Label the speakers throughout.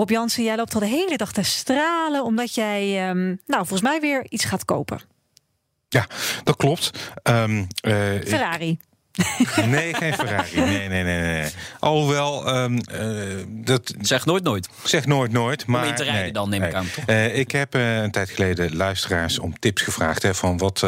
Speaker 1: Rob Jansen, jij loopt al de hele dag te stralen omdat jij, ehm, nou, volgens mij weer iets gaat kopen.
Speaker 2: Ja, dat klopt. Um,
Speaker 1: Ferrari.
Speaker 2: Nee, geen Ferrari. Nee, nee, nee. nee. Alhoewel, um, uh, dat...
Speaker 3: Zeg nooit nooit.
Speaker 2: Zeg nooit nooit, maar...
Speaker 3: Om in te rijden
Speaker 2: nee,
Speaker 3: dan, neem
Speaker 2: nee.
Speaker 3: ik aan, toch?
Speaker 2: Uh, ik heb uh, een tijd geleden luisteraars om tips gevraagd... Hè, van wat,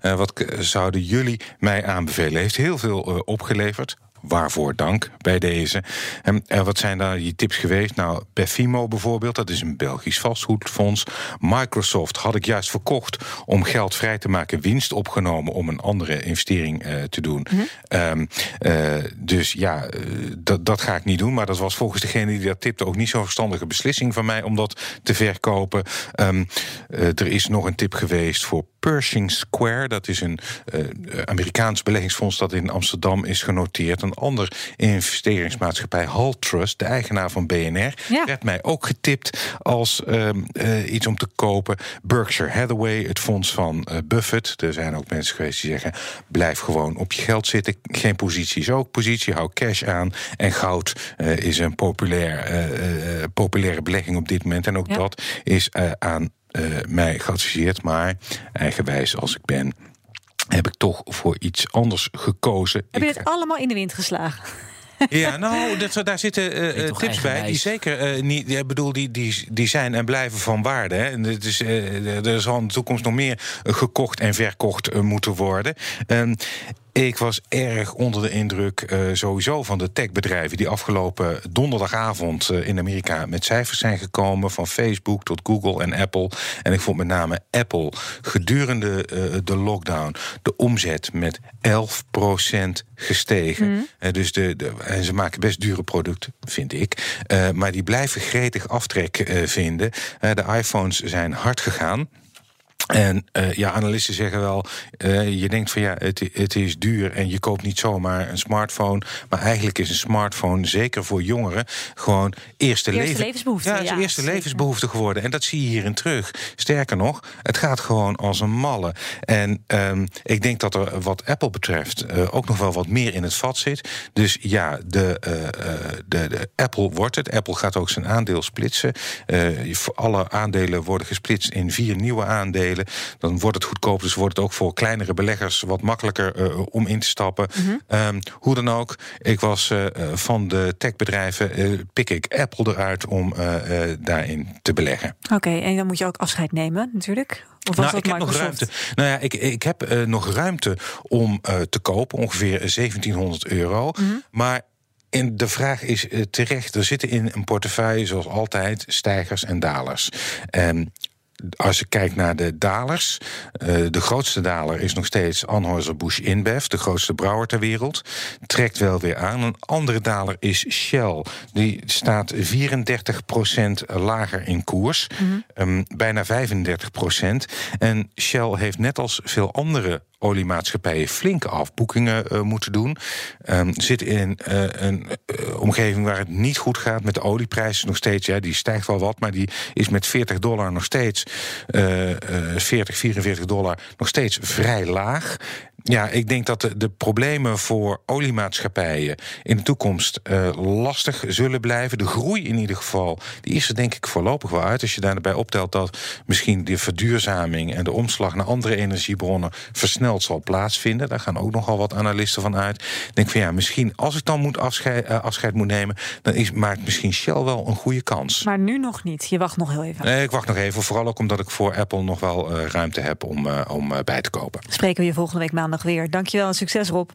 Speaker 2: wat zouden jullie mij aanbevelen. Heeft heel veel opgeleverd. Waarvoor dank bij deze. En, en wat zijn daar die tips geweest? Nou, Befimo bijvoorbeeld, dat is een Belgisch vastgoedfonds. Microsoft had ik juist verkocht om geld vrij te maken, winst opgenomen om een andere investering uh, te doen. Mm -hmm. um, uh, dus ja, uh, dat, dat ga ik niet doen. Maar dat was volgens degene die dat tipte ook niet zo'n verstandige beslissing van mij om dat te verkopen. Um, er is nog een tip geweest voor Pershing Square. Dat is een Amerikaans beleggingsfonds dat in Amsterdam is genoteerd een ander investeringsmaatschappij, Hall Trust, de eigenaar van BNR, ja. werd mij ook getipt als uh, uh, iets om te kopen. Berkshire Hathaway, het fonds van uh, Buffett. Er zijn ook mensen geweest die zeggen: blijf gewoon op je geld zitten. Geen positie is ook positie, hou cash aan. En goud is een populair, populaire belegging op dit moment. En ook ja. dat is aan mij geadviseerd. Maar eigenwijs als ik ben heb ik toch voor iets anders gekozen.
Speaker 1: Heb je het allemaal in de wind geslagen?
Speaker 2: Ja, nou, dat, daar zitten uh, tips bij die zeker uh, niet. Ik bedoel, die, die, die zijn en blijven van waarde. Hè. En het is, uh, er zal in de toekomst nog meer gekocht en verkocht moeten worden. Ik was erg onder de indruk uh, sowieso van de techbedrijven die afgelopen donderdagavond uh, in Amerika met cijfers zijn gekomen. Van Facebook tot Google en Apple. En ik vond met name Apple gedurende uh, de lockdown de omzet met 11% gestegen. Mm. dus de, de, en ze maken best dure producten, vind ik. maar die blijven gretig aftrek vinden. de iPhones zijn hard gegaan. En uh, ja, analisten zeggen wel, uh, je denkt van ja, het, het is duur en je koopt niet zomaar een smartphone. Maar eigenlijk is een smartphone, zeker voor jongeren, gewoon eerste,
Speaker 1: eerste leven, levensbehoefte.
Speaker 2: Ja, het is
Speaker 1: ja,
Speaker 2: eerste levensbehoefte geworden. En dat zie je hierin terug. Sterker nog, het gaat gewoon als een malle. En um, ik denk dat er wat Apple betreft uh, ook nog wel wat meer in het vat zit. Dus ja, de, de, de Apple wordt het. Apple gaat ook zijn aandeel splitsen. alle aandelen worden gesplitst in vier nieuwe aandelen dan wordt het goedkoop. Dus wordt het ook voor kleinere beleggers wat makkelijker uh, om in te stappen. Mm -hmm. um, hoe dan ook, ik was uh, van de techbedrijven, uh, pik ik Apple eruit om daarin te beleggen.
Speaker 1: Oké, okay, en dan moet je ook afscheid nemen natuurlijk. Of was
Speaker 2: nou,
Speaker 1: dat
Speaker 2: ik heb nog ruimte. Nou ja, ik, ik heb nog ruimte om te kopen, ongeveer 1700 euro. Mm -hmm. Maar en de vraag is terecht, er zitten in een portefeuille zoals altijd stijgers en dalers. Um, als je kijkt naar de dalers, uh, de grootste daler is nog steeds Anheuser-Busch InBev, de grootste brouwer ter wereld. Trekt wel weer aan. Een andere daler is Shell. Die staat 34% lager in koers, mm -hmm. um, bijna 35%. En Shell heeft net als veel andere oliemaatschappijen flinke afboekingen uh, moeten doen. Um, zit in uh, een uh, omgeving waar het niet goed gaat met de olieprijs nog steeds. Ja, die stijgt wel wat, maar die is met 40 dollar nog steeds 40, 44 dollar nog steeds vrij laag. Ja, ik denk dat de, de, problemen voor oliemaatschappijen in de toekomst uh, lastig zullen blijven. De groei in ieder geval, die is er denk ik voorlopig wel uit. Als je daarbij optelt dat misschien de verduurzaming en de omslag naar andere energiebronnen versneld zal plaatsvinden. Daar gaan ook nogal wat analisten van uit. Ik denk van ja, misschien als ik dan moet afscheid, uh, afscheid moet nemen, dan is, maakt misschien Shell wel een goede kans.
Speaker 1: Maar nu nog niet. Je wacht nog heel even.
Speaker 2: Nee, ik wacht nog even. Vooral ook omdat ik voor Apple nog wel uh, ruimte heb om, om bij te kopen.
Speaker 1: Spreken we je volgende week maandag weer. Dankjewel en succes Rob.